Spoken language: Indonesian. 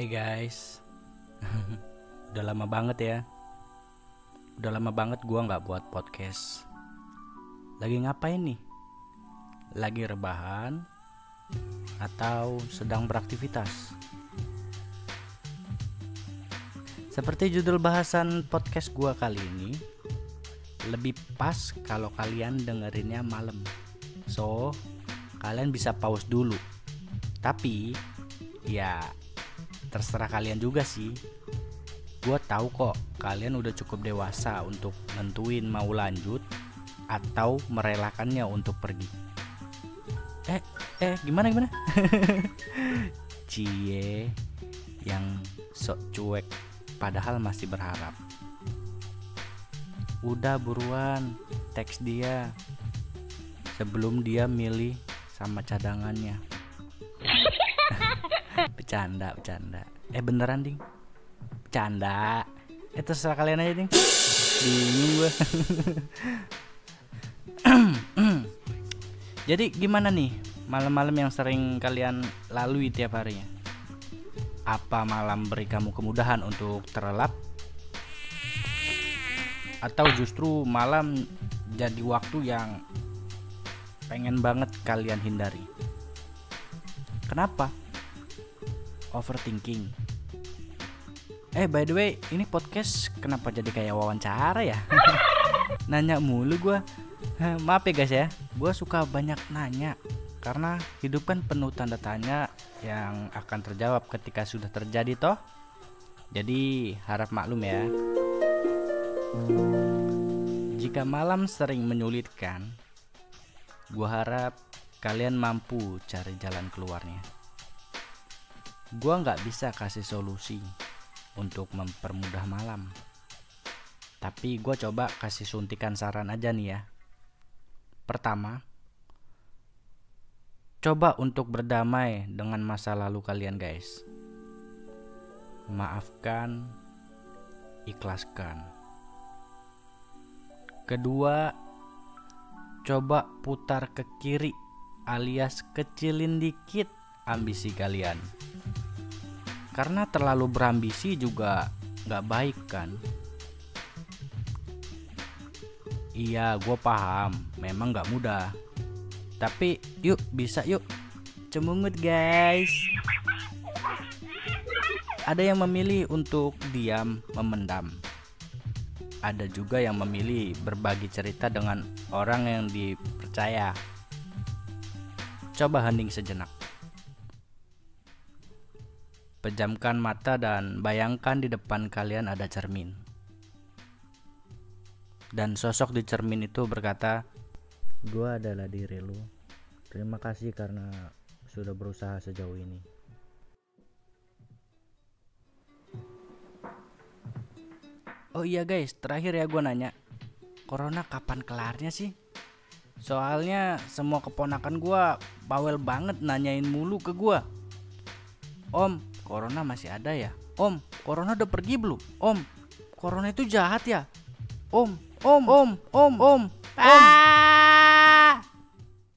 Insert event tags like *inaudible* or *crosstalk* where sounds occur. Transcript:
Hai guys. *laughs* Udah lama banget ya. Udah lama banget gua nggak buat podcast. Lagi ngapain nih? Lagi rebahan Atau sedang beraktivitas? Seperti judul bahasan podcast gua kali ini Lebih pas kalau kalian dengerinnya malam. So, kalian bisa pause dulu. Tapi, ya terserah kalian juga sih. Gue tahu kok kalian udah cukup dewasa untuk nentuin mau lanjut atau merelakannya untuk pergi. Eh eh gimana gimana? *laughs* Cie yang sok cuek padahal masih berharap. Udah buruan teks dia sebelum dia milih sama cadangannya *laughs* bercanda bercanda. Eh beneran ding? Bercanda. Eh terserah kalian aja ding. Bingung gue *coughs* jadi gimana nih malam-malam yang sering kalian lalui tiap harinya apa malam beri kamu kemudahan untuk terlelap? Atau justru malam jadi waktu yang pengen banget kalian hindari? Kenapa overthinking. Eh by the way, ini podcast kenapa jadi kayak wawancara ya? *laughs* nanya mulu gue. Maaf ya guys ya, gue suka banyak nanya karena hidup kan penuh tanda tanya yang akan terjawab ketika sudah terjadi toh. Jadi harap maklum ya. Jika malam sering menyulitkan, gue harap kalian mampu cari jalan keluarnya gua nggak bisa kasih solusi untuk mempermudah malam. Tapi gue coba kasih suntikan saran aja nih ya. Pertama, coba untuk berdamai dengan masa lalu kalian guys. Maafkan, ikhlaskan. Kedua, coba putar ke kiri alias kecilin dikit ambisi kalian karena terlalu berambisi juga nggak baik kan? Iya gue paham. Memang nggak mudah. Tapi yuk bisa yuk. Cemungut guys. Ada yang memilih untuk diam memendam. Ada juga yang memilih berbagi cerita dengan orang yang dipercaya. Coba hening sejenak Pejamkan mata dan bayangkan di depan kalian ada cermin. Dan sosok di cermin itu berkata, "Gua adalah diri lu. Terima kasih karena sudah berusaha sejauh ini." Oh iya guys, terakhir ya gue nanya, Corona kapan kelarnya sih? Soalnya semua keponakan gue bawel banget nanyain mulu ke gue. Om, Corona masih ada ya? Om, Corona udah pergi belum? Om, Corona itu jahat ya? Om, Om, Om, Om, Om, Om. Ah!